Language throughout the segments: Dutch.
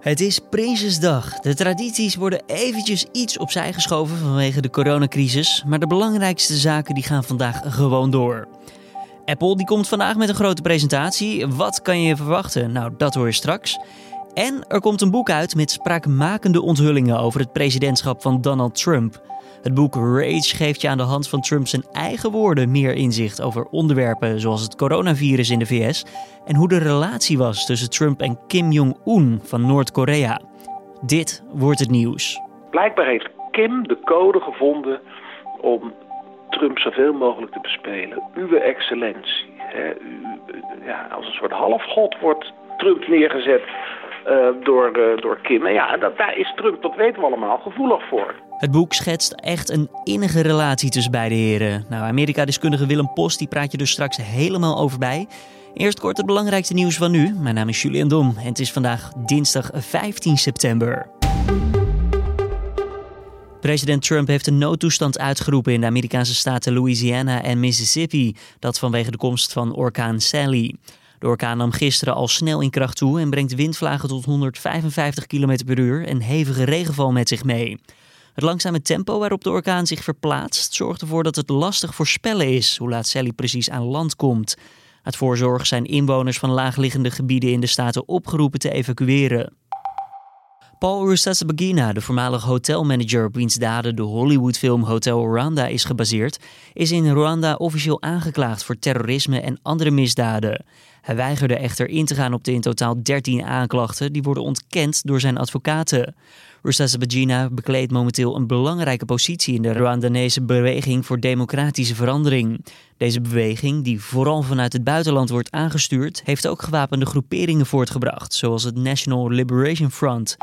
Het is Prinsjesdag. De tradities worden eventjes iets opzij geschoven vanwege de coronacrisis, maar de belangrijkste zaken die gaan vandaag gewoon door. Apple die komt vandaag met een grote presentatie. Wat kan je verwachten? Nou, dat hoor je straks. En er komt een boek uit met spraakmakende onthullingen over het presidentschap van Donald Trump. Het boek Rage geeft je aan de hand van Trump zijn eigen woorden meer inzicht over onderwerpen zoals het coronavirus in de VS en hoe de relatie was tussen Trump en Kim Jong-un van Noord-Korea. Dit wordt het nieuws. Blijkbaar heeft Kim de code gevonden om Trump zoveel mogelijk te bespelen. Uwe excellentie. Hè, u, ja, als een soort halfgod wordt Trump neergezet uh, door, uh, door Kim. En ja, dat, daar is Trump, dat weten we allemaal, gevoelig voor. Het boek schetst echt een innige relatie tussen beide heren. Nou, Amerika-deskundige Willem Post die praat je dus straks helemaal over bij. Eerst kort het belangrijkste nieuws van nu. Mijn naam is Julian Dom en het is vandaag dinsdag 15 september. President Trump heeft een noodtoestand uitgeroepen in de Amerikaanse staten Louisiana en Mississippi. Dat vanwege de komst van orkaan Sally. De orkaan nam gisteren al snel in kracht toe en brengt windvlagen tot 155 km per uur en hevige regenval met zich mee. Het langzame tempo waarop de orkaan zich verplaatst zorgt ervoor dat het lastig voorspellen is hoe laat Sally precies aan land komt. Uit voorzorg zijn inwoners van laagliggende gebieden in de staten opgeroepen te evacueren. Paul Rusesabagina, de voormalige hotelmanager op wiens daden de Hollywoodfilm Hotel Rwanda is gebaseerd, is in Rwanda officieel aangeklaagd voor terrorisme en andere misdaden. Hij weigerde echter in te gaan op de in totaal 13 aanklachten die worden ontkend door zijn advocaten. Rusesabagina bekleedt momenteel een belangrijke positie in de Rwandanese beweging voor democratische verandering. Deze beweging, die vooral vanuit het buitenland wordt aangestuurd, heeft ook gewapende groeperingen voortgebracht, zoals het National Liberation Front.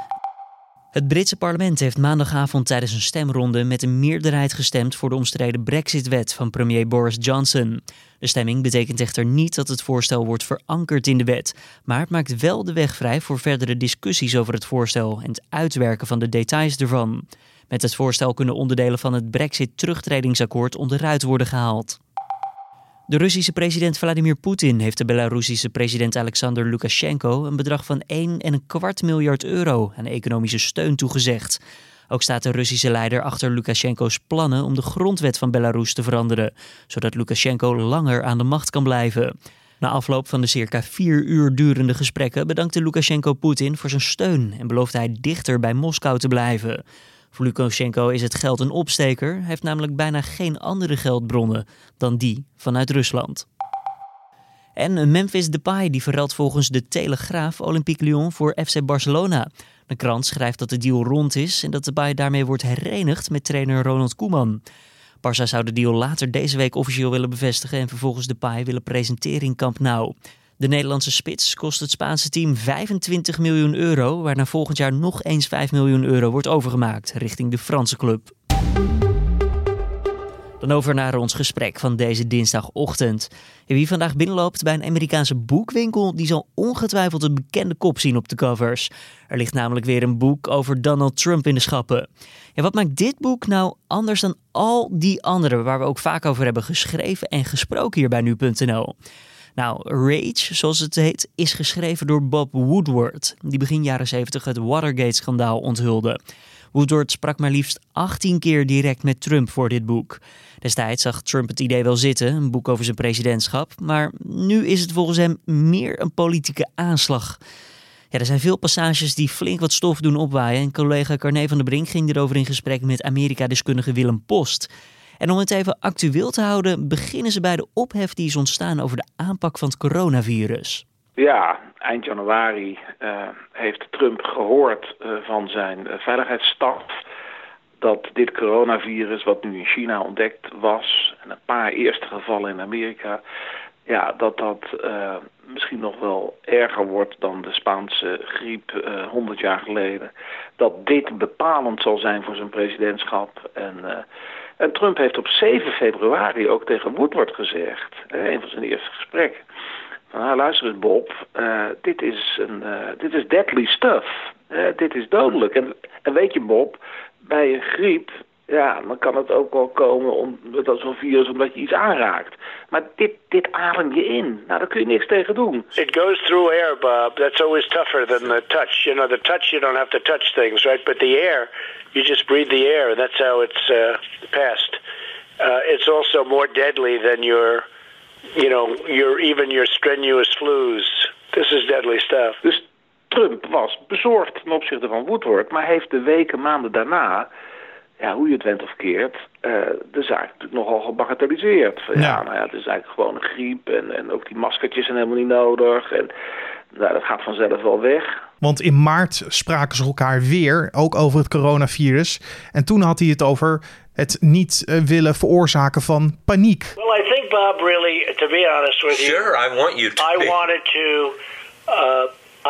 Het Britse parlement heeft maandagavond tijdens een stemronde met een meerderheid gestemd voor de omstreden Brexit-wet van premier Boris Johnson. De stemming betekent echter niet dat het voorstel wordt verankerd in de wet, maar het maakt wel de weg vrij voor verdere discussies over het voorstel en het uitwerken van de details ervan. Met het voorstel kunnen onderdelen van het Brexit-terugtredingsakkoord onderuit worden gehaald. De Russische president Vladimir Poetin heeft de Belarusische president Alexander Lukashenko een bedrag van 1,25 miljard euro aan economische steun toegezegd. Ook staat de Russische leider achter Lukashenko's plannen om de grondwet van Belarus te veranderen, zodat Lukashenko langer aan de macht kan blijven. Na afloop van de circa vier uur durende gesprekken bedankte Lukashenko Poetin voor zijn steun en beloofde hij dichter bij Moskou te blijven. Voor Lukashenko is het geld een opsteker. Heeft namelijk bijna geen andere geldbronnen dan die vanuit Rusland. En Memphis Depay die verruilt volgens de Telegraaf Olympique Lyon voor FC Barcelona. De krant schrijft dat de deal rond is en dat Depay daarmee wordt herenigd met trainer Ronald Koeman. Barça zou de deal later deze week officieel willen bevestigen en vervolgens Depay willen presenteren in Camp Nou. De Nederlandse spits kost het Spaanse team 25 miljoen euro, waarna volgend jaar nog eens 5 miljoen euro wordt overgemaakt richting de Franse club. Dan over naar ons gesprek van deze dinsdagochtend. Wie vandaag binnenloopt bij een Amerikaanse boekwinkel, die zal ongetwijfeld een bekende kop zien op de covers. Er ligt namelijk weer een boek over Donald Trump in de schappen. Ja, wat maakt dit boek nou anders dan al die andere waar we ook vaak over hebben geschreven en gesproken hier bij nu.nl? Nou, Rage, zoals het heet, is geschreven door Bob Woodward, die begin jaren 70 het Watergate-schandaal onthulde. Woodward sprak maar liefst 18 keer direct met Trump voor dit boek. Destijds zag Trump het idee wel zitten, een boek over zijn presidentschap, maar nu is het volgens hem meer een politieke aanslag. Ja, er zijn veel passages die flink wat stof doen opwaaien en collega Carne van der Brink ging erover in gesprek met Amerika-deskundige Willem Post. En om het even actueel te houden, beginnen ze bij de ophef die is ontstaan over de aanpak van het coronavirus. Ja, eind januari uh, heeft Trump gehoord uh, van zijn uh, veiligheidsstaf dat dit coronavirus, wat nu in China ontdekt was, en een paar eerste gevallen in Amerika, ja, dat dat misschien nog wel erger wordt dan de Spaanse griep 100 jaar geleden. Dat dit bepalend zal zijn voor zijn presidentschap en en Trump heeft op 7 februari ook tegen Woodward gezegd, uh, een van zijn eerste gesprekken, van nou, luister eens Bob, uh, dit, is een, uh, dit is deadly stuff, dit is dodelijk. En weet je Bob, bij een griep ja, dan kan het ook wel komen om, dat zo'n virus omdat je iets aanraakt. Maar dit, dit adem je in. Nou, daar kun je niks tegen doen. It goes through air, Bob. That's always tougher than the touch. You know, the touch you don't have to touch things, right? But the air, you just breathe the air. That's how it's uh, passed. Uh, it's also more deadly than your, you know, your even your strenuous flus. This is deadly stuff. Dus Trump was bezorgd ten opzichte van Woodward, maar heeft de weken, maanden daarna ja, hoe je het went of keert, uh, de zaak natuurlijk nogal gebagatelliseerd. Ja. ja. nou ja, het is eigenlijk gewoon een griep en, en ook die maskertjes zijn helemaal niet nodig. En nou, dat gaat vanzelf wel weg. Want in maart spraken ze elkaar weer, ook over het coronavirus. En toen had hij het over het niet uh, willen veroorzaken van paniek. Well, I think Bob really, to be honest with you, sure, I want you to. I wanted to. Uh,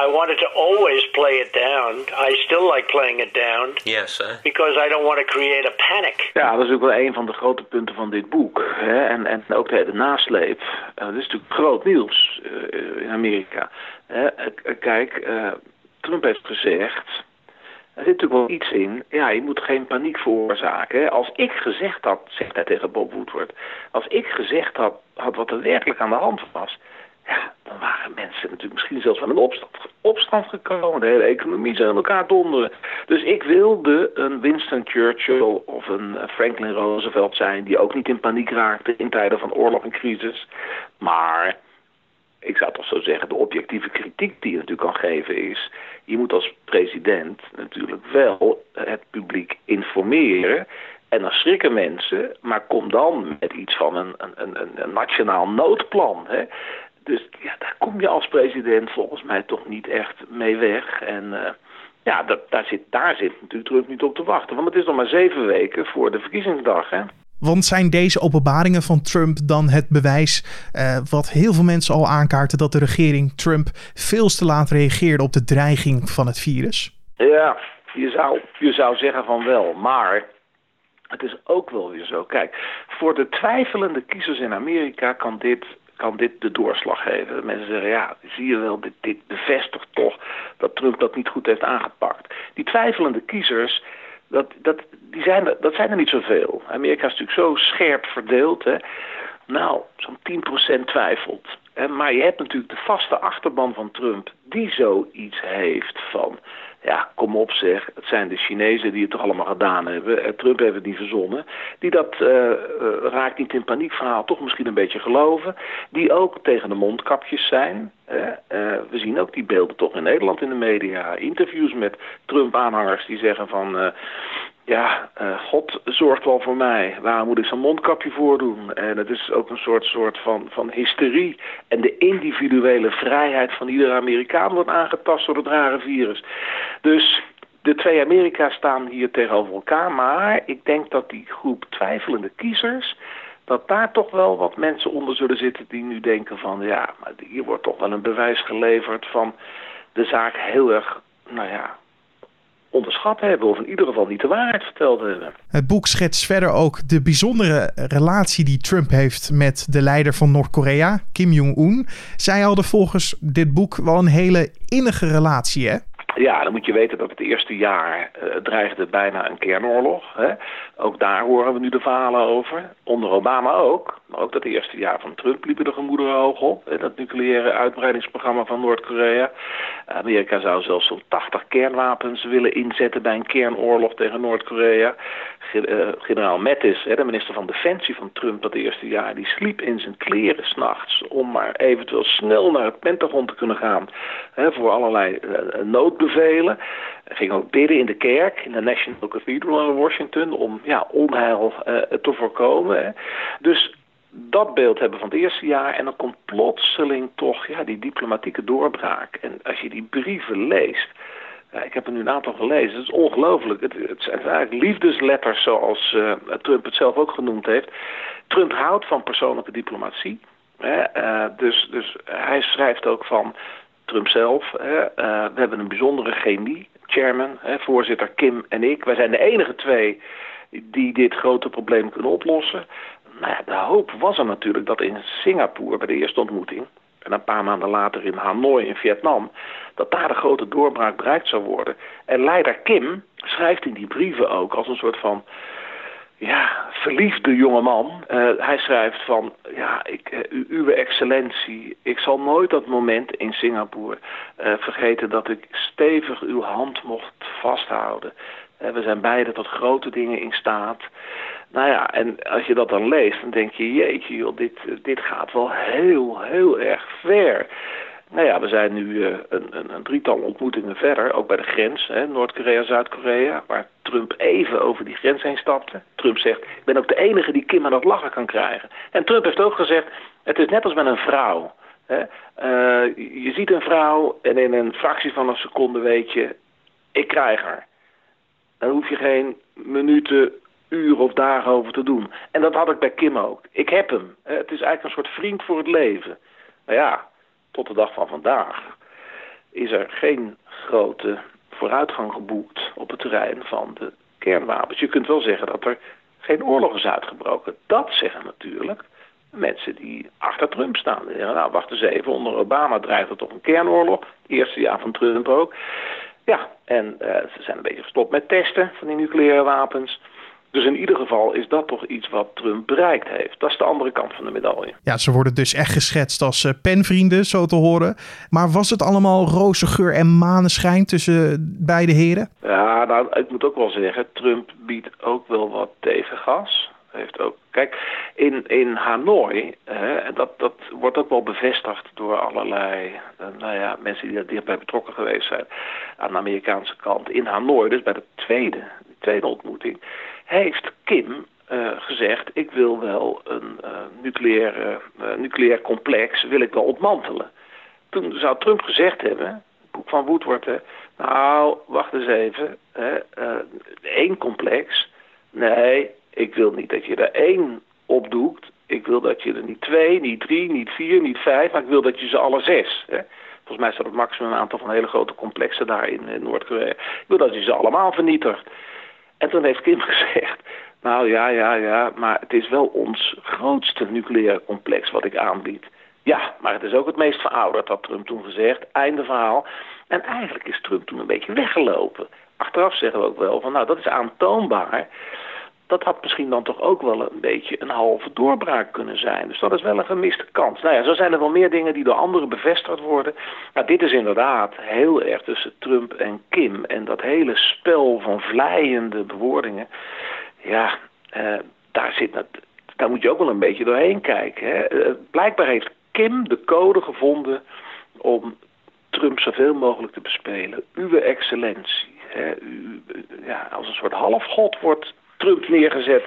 I wanted to always play it down. I still like playing it down. Yes, sir. Because I don't want to create a panic. Ja, dat is ook wel een van de grote punten van dit boek. Hè? En, en ook de hele nasleep. Uh, dat is natuurlijk groot nieuws uh, in Amerika. Uh, kijk, Trump heeft gezegd... Er zit natuurlijk wel iets in. Ja, je moet geen paniek veroorzaken. Als ik gezegd had, zegt hij tegen Bob Woodward... Als ik gezegd had, had wat er werkelijk aan de hand was ja, dan waren mensen natuurlijk misschien zelfs van een opstand, opstand gekomen. De hele economie zou in elkaar donderen. Dus ik wilde een Winston Churchill of een eh, Franklin Roosevelt zijn... die ook niet in paniek raakte in tijden van oorlog en crisis. Maar ik zou toch zo zeggen, de objectieve kritiek die je natuurlijk kan geven is... je moet als president natuurlijk wel het publiek informeren... En dan schrikken mensen, maar kom dan met iets van een, een, een, een nationaal noodplan. Hè? Dus ja, daar kom je als president volgens mij toch niet echt mee weg. En uh, ja, dat, daar, zit, daar zit natuurlijk Trump niet op te wachten. Want het is nog maar zeven weken voor de verkiezingsdag. Hè? Want zijn deze openbaringen van Trump dan het bewijs uh, wat heel veel mensen al aankaarten dat de regering Trump veel te laat reageerde op de dreiging van het virus? Ja, je zou, je zou zeggen van wel, maar het is ook wel weer zo. Kijk, voor de twijfelende kiezers in Amerika kan dit kan dit de doorslag geven. Mensen zeggen, ja, zie je wel, dit, bevestigt toch dat Trump dat niet goed heeft aangepakt. Die twijfelende kiezers, dat, dat, die zijn, er, dat zijn er niet zoveel. Amerika is natuurlijk zo scherp verdeeld. Hè. Nou, zo'n 10% twijfelt. Maar je hebt natuurlijk de vaste achterban van Trump die zoiets heeft van... Ja, kom op zeg, het zijn de Chinezen die het toch allemaal gedaan hebben. Eh, Trump heeft het niet verzonnen. Die dat uh, raakt niet in paniek verhaal toch misschien een beetje geloven. Die ook tegen de mondkapjes zijn. We zien ook die beelden toch in Nederland in de media. Interviews met Trump-aanhangers die zeggen van ja, uh, God zorgt wel voor mij. Waarom moet ik zo'n mondkapje voordoen? En het is ook een soort, soort van, van hysterie. En de individuele vrijheid van iedere Amerikaan wordt aangetast door het rare virus. Dus de twee Amerika's staan hier tegenover elkaar. Maar ik denk dat die groep twijfelende kiezers... dat daar toch wel wat mensen onder zullen zitten die nu denken van... ja, maar hier wordt toch wel een bewijs geleverd van de zaak heel erg... nou ja, onderschat hebben of in ieder geval niet de waarheid verteld hebben. Het boek schetst verder ook de bijzondere relatie die Trump heeft met de leider van Noord-Korea, Kim Jong-un. Zij hadden volgens dit boek wel een hele innige relatie, hè? Ja, dan moet je weten dat het eerste jaar uh, dreigde bijna een kernoorlog. Hè. Ook daar horen we nu de verhalen over. Onder Obama ook. Maar ook dat eerste jaar van Trump liepen de gemoederen hoog op. Hè, dat nucleaire uitbreidingsprogramma van Noord-Korea. Amerika zou zelfs zo'n 80 kernwapens willen inzetten bij een kernoorlog tegen Noord-Korea. Eh, generaal Mattis, de minister van Defensie van Trump dat eerste jaar, die sliep in zijn kleren s'nachts om maar eventueel snel naar het Pentagon te kunnen gaan hè, voor allerlei uh. Hij ging ook bidden in de kerk, in de National Cathedral in Washington, om ja, onheil uh, te voorkomen. Dus dat beeld hebben van het eerste jaar en dan komt plotseling toch ja, die diplomatieke doorbraak. En als je die brieven leest, ik heb er nu een aantal gelezen. Het is ongelooflijk. Het, het, zijn eigenlijk liefdesletters zoals uh, Trump het zelf ook genoemd heeft. Trump houdt van persoonlijke diplomatie. Hè? Uh, dus, dus hij schrijft ook van Trump zelf. Hè? Uh, we hebben een bijzondere chemie. Chairman, hè, voorzitter Kim en ik. Wij zijn de enige twee die dit grote probleem kunnen oplossen. Nou ja, de hoop was er natuurlijk dat in Singapore bij de eerste ontmoeting en een paar maanden later in Hanoi in Vietnam, dat daar de grote doorbraak bereikt zou worden. En leider Kim schrijft in die brieven ook als een soort van ja, verliefde jongeman. Uh, hij schrijft van, ja, ik, uh, uw excellentie, ik zal nooit dat moment in Singapore uh, vergeten dat ik stevig uw hand mocht vasthouden. we zijn beide tot grote dingen in staat. Nou ja, en als je dat dan leest, dan denk je, jeetje joh, dit, dit gaat wel heel, heel erg ver. Nou ja, we zijn nu uh, een, een, een, drietal ontmoetingen verder, ook bij de grens, Noord-Korea, Zuid-Korea, waar Trump even over die grens heen stapte. Trump zegt, ik ben ook de enige die Kim aan het lachen kan krijgen. En Trump heeft ook gezegd, het is net als met een vrouw. Hè? Uh, je ziet een vrouw en in een fractie van een seconde weet je, ik krijg haar. Dan hoef je geen minuten, uren of dagen over te doen. En dat had ik bij Kim ook. Ik heb hem. Het is eigenlijk een soort vriend voor het leven. Nou ja, tot de dag van vandaag is er geen grote vooruitgang geboekt op het terrein van de kernwapens. Je kunt wel zeggen dat er geen oorlog is uitgebroken. Dat zeggen natuurlijk mensen die achter Trump staan. Die zeggen, nou, wacht eens even, onder Obama dreigt er toch een kernoorlog. eerste jaar van Trump ook. Ja, en uh, ze zijn een beetje gestopt met testen van die nucleaire wapens. Dus in ieder geval is dat toch iets wat Trump bereikt heeft. Dat is de andere kant van de medaille. Ja, ze worden dus echt geschetst als uh, penvrienden, zo te horen. Maar was het allemaal roze geur en maneschijn tussen beide heren? Ja, nou, ik moet ook wel zeggen, Trump biedt ook wel wat tegengas. Heeft ook, kijk, in, in Hanoi, hè, dat, dat wordt ook wel bevestigd door allerlei uh, nou ja, mensen die daar dichtbij betrokken geweest zijn aan de Amerikaanse kant. In Hanoi, dus bij de tweede, de tweede ontmoeting, heeft Kim uh, gezegd: ik wil wel een uh, nucleair, uh, nucleair complex wil ik wel ontmantelen. Toen zou Trump gezegd hebben, het boek van Woodward, nou wacht eens even, één complex. Nee, ik wil niet dat je er één opdoekt. Ik wil dat je er niet twee, niet drie, niet vier, niet vijf, maar ik wil dat je ze alle zes. Hè? Volgens mij staat het maximum aantal van hele grote complexen daar in, in Noord-Korea. Ik wil dat je ze allemaal vernietigt. En toen heeft Kim gezegd, nou ja, ja, ja, maar het is wel ons grootste nucleaire complex wat ik aanbied. Ja, maar het is ook het meest verouderd, had Trump toen gezegd. Einde verhaal. En eigenlijk is Trump toen een beetje weggelopen. Achteraf zeggen we ook wel van, nou dat is aantoonbaar dat had misschien dan toch ook wel een beetje een halve doorbraak kunnen zijn. Dus dat is wel een gemiste kans. Nou ja, zo zijn er wel meer dingen die door anderen bevestigd worden. Maar dit is inderdaad heel erg tussen Trump en Kim. En dat hele spel van vlijende bewoordingen. Ja, eh, daar, zit, daar moet je ook wel een beetje doorheen kijken. Hè. Eh, blijkbaar heeft Kim de code gevonden om Trump zoveel mogelijk te bespelen. Uw excellentie. Hè, ja, als een soort halfgod wordt Trump neergezet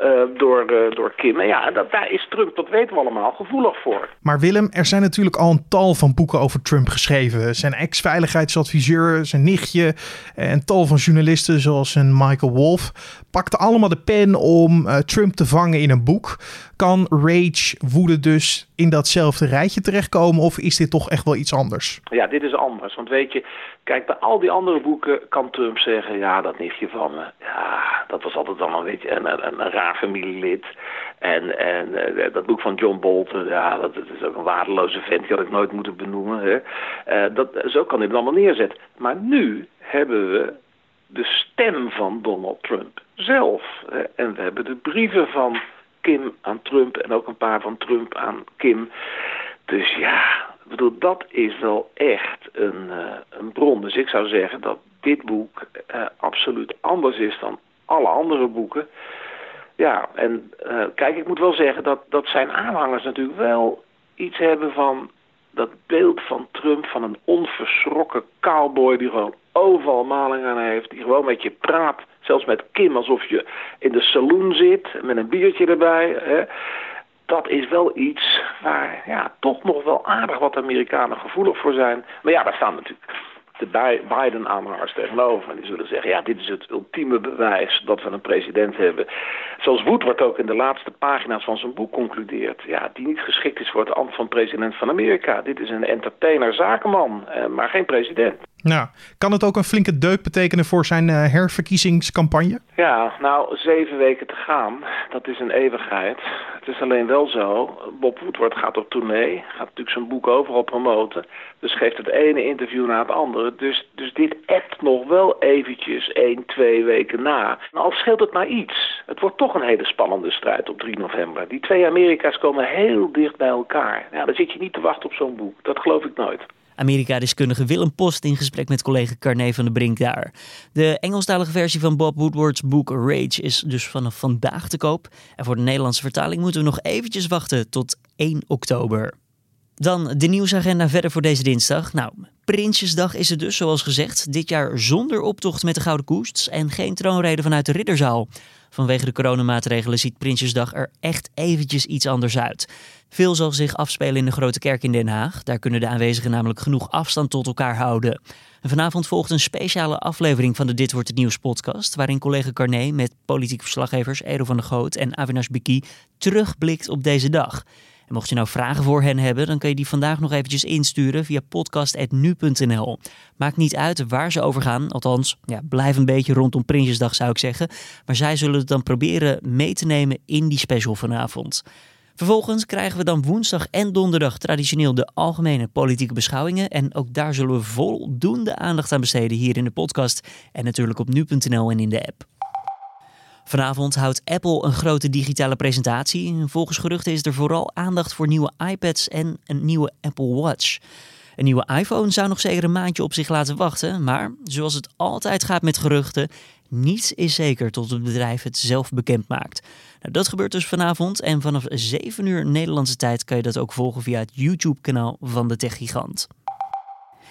uh, door, uh, door Kim. En ja, dat, daar is Trump, dat weten we allemaal, gevoelig voor. Maar Willem, er zijn natuurlijk al een tal van boeken over Trump geschreven. Zijn ex-veiligheidsadviseur, zijn nichtje en tal van journalisten zoals een Michael Wolff pakten allemaal de pen om uh, Trump te vangen in een boek. Kan rage, woede dus in datzelfde rijtje terechtkomen of is dit toch echt wel iets anders? Ja, dit is anders. Want weet je, kijk, bij al die andere boeken kan Trump zeggen... ja, dat nichtje van me, ja, dat was altijd dan een beetje een, een, een raar familielid. En, en uh, dat boek van John Bolton, ja, dat, is ook een waardeloze vent. Die had ik nooit moeten benoemen. Hè. Uh, dat, zo kan hij het allemaal neerzetten. Maar nu hebben we de stem van Donald Trump zelf. En we hebben de brieven van Kim aan Trump en ook een paar van Trump aan Kim. Dus ja, bedoel, dat is wel echt een, uh, een bron. Dus ik zou zeggen dat dit boek uh, absoluut anders is dan alle andere boeken. Ja, en uh, kijk, ik moet wel zeggen dat, dat zijn aanhangers natuurlijk wel iets hebben van dat beeld van Trump van een onverschrokken cowboy die gewoon overal maling aan heeft, die gewoon met je praat, zelfs met Kim alsof je in de saloon zit met een biertje erbij. Hè. Dat is wel iets waar ja, toch nog wel aardig wat Amerikanen gevoelig voor zijn. Maar ja, daar staan natuurlijk de Biden-aanhangers tegenover. En die zullen zeggen, ja, dit is het ultieme bewijs dat we een president hebben. Zoals Woodward ook in de laatste pagina's van zijn boek concludeert. Ja, die niet geschikt is voor het ambt van president van Amerika. Dit is een entertainer, zakenman, eh, maar geen president. Nou, kan het ook een flinke deuk betekenen voor zijn uh, herverkiezingscampagne? Ja, nou, zeven weken te gaan, dat is een eeuwigheid. Het is alleen wel zo, Bob Woodward gaat op tournee, gaat natuurlijk zijn boek overal promoten. Dus geeft het ene interview na het andere. Dus, dus dit appt nog wel eventjes één, twee weken na. Al scheelt het maar iets. het wordt toch een hele spannende strijd op 3 november. Die twee Amerika's komen heel dicht bij elkaar. Ja, dan zit je niet te wachten op zo'n boek. Dat geloof ik nooit. Amerika-deskundige Willem Post in gesprek met collega Carne van de Brink daar. De Engelstalige versie van Bob Woodward's boek Rage is dus vanaf vandaag te koop. En voor de Nederlandse vertaling moeten we nog eventjes wachten tot 1 oktober. Dan de nieuwsagenda verder voor deze dinsdag. Nou, Prinsjesdag is het dus, zoals gezegd. Dit jaar zonder optocht met de Gouden Koests en geen troonrede vanuit de Ridderzaal. Vanwege de coronamaatregelen ziet Prinsjesdag er echt eventjes iets anders uit. Veel zal zich afspelen in de Grote Kerk in Den Haag. Daar kunnen de aanwezigen namelijk genoeg afstand tot elkaar houden. En vanavond volgt een speciale aflevering van de Dit Wordt Het Nieuws podcast... waarin collega Carné met politiek verslaggevers Edo van der Goot en Avinash Biki terugblikt op deze dag... Mocht je nou vragen voor hen hebben, dan kun je die vandaag nog eventjes insturen via podcast.nu.nl. Maakt niet uit waar ze over gaan, althans, ja, blijf een beetje rondom Prinsjesdag zou ik zeggen. Maar zij zullen het dan proberen mee te nemen in die special vanavond. Vervolgens krijgen we dan woensdag en donderdag traditioneel de algemene politieke beschouwingen. En ook daar zullen we voldoende aandacht aan besteden hier in de podcast en natuurlijk op nu.nl en in de app. Vanavond houdt Apple een grote digitale presentatie. Volgens geruchten is er vooral aandacht voor nieuwe iPads en een nieuwe Apple Watch. Een nieuwe iPhone zou nog zeker een maandje op zich laten wachten, maar zoals het altijd gaat met geruchten, niets is zeker tot het bedrijf het zelf bekend maakt. Nou, dat gebeurt dus vanavond en vanaf 7 uur Nederlandse tijd kan je dat ook volgen via het YouTube-kanaal van de techgigant.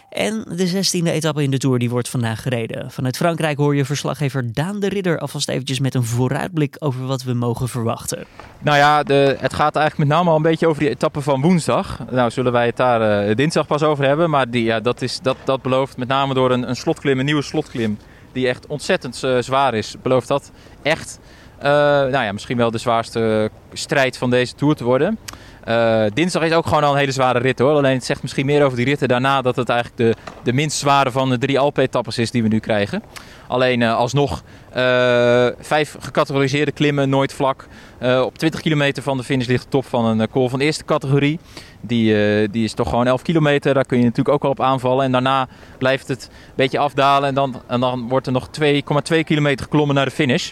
En de 16e etappe in de Tour die wordt vandaag gereden. Vanuit Frankrijk hoor je verslaggever Daan de Ridder alvast eventjes met een vooruitblik over wat we mogen verwachten. Nou ja, de, het gaat eigenlijk met name al een beetje over die etappe van woensdag. Nou zullen wij het daar uh, dinsdag pas over hebben. Maar die, ja, dat, is, dat, dat belooft met name door een, een slotklim, een nieuwe slotklim. Die echt ontzettend uh, zwaar is. Belooft dat echt, uh, nou ja, misschien wel de zwaarste strijd van deze Tour te worden. Uh, dinsdag is ook gewoon al een hele zware rit hoor. Alleen het zegt misschien meer over die ritten daarna dat het eigenlijk de, de minst zware van de drie Alpe-etappes is die we nu krijgen. Alleen uh, alsnog uh, vijf gecategoriseerde klimmen, nooit vlak. op 20 kilometer van de finish ligt de top van een call van de eerste categorie. Die, die is toch gewoon 11 kilometer, daar kun je natuurlijk ook al op aanvallen. En daarna blijft het een beetje afdalen en dan, en dan wordt er nog 2,2 kilometer geklommen naar de finish.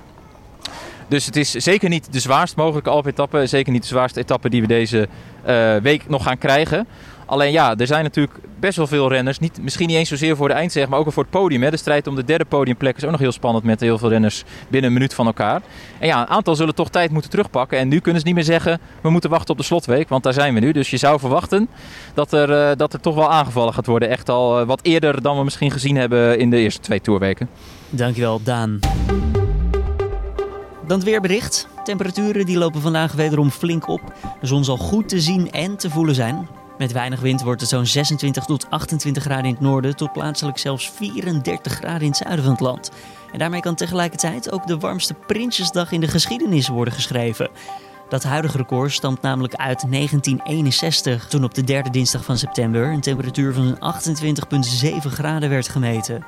Dus het is zeker niet de zwaarst mogelijke Alpe-etappe. Zeker niet de zwaarste etappe die we deze uh, week nog gaan krijgen. Alleen ja, er zijn natuurlijk best wel veel renners. Niet, misschien niet eens zozeer voor de eindzeg, maar ook voor het podium. Hè. De strijd om de derde podiumplek is ook nog heel spannend met heel veel renners binnen een minuut van elkaar. En ja, een aantal zullen toch tijd moeten terugpakken. En nu kunnen ze niet meer zeggen, we moeten wachten op de slotweek, want daar zijn we nu. Dus je zou verwachten dat er, uh, dat er toch wel aangevallen gaat worden. Echt al uh, wat eerder dan we misschien gezien hebben in de eerste twee toerweken. Dankjewel, Daan. Dan het weerbericht. Temperaturen die lopen vandaag wederom flink op. De zon zal goed te zien en te voelen zijn. Met weinig wind wordt het zo'n 26 tot 28 graden in het noorden, tot plaatselijk zelfs 34 graden in het zuiden van het land. En daarmee kan tegelijkertijd ook de warmste Prinsjesdag in de geschiedenis worden geschreven. Dat huidige record stamt namelijk uit 1961, toen op de derde dinsdag van september een temperatuur van 28,7 graden werd gemeten.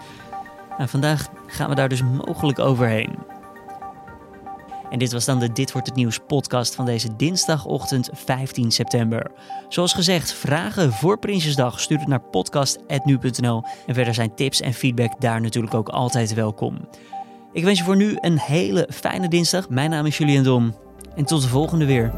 Nou, vandaag gaan we daar dus mogelijk overheen. En dit was dan de Dit wordt het nieuws podcast van deze dinsdagochtend 15 september. Zoals gezegd, vragen voor Prinsjesdag stuur het naar podcast@nu.nl en verder zijn tips en feedback daar natuurlijk ook altijd welkom. Ik wens je voor nu een hele fijne dinsdag. Mijn naam is Julian Dom en tot de volgende weer.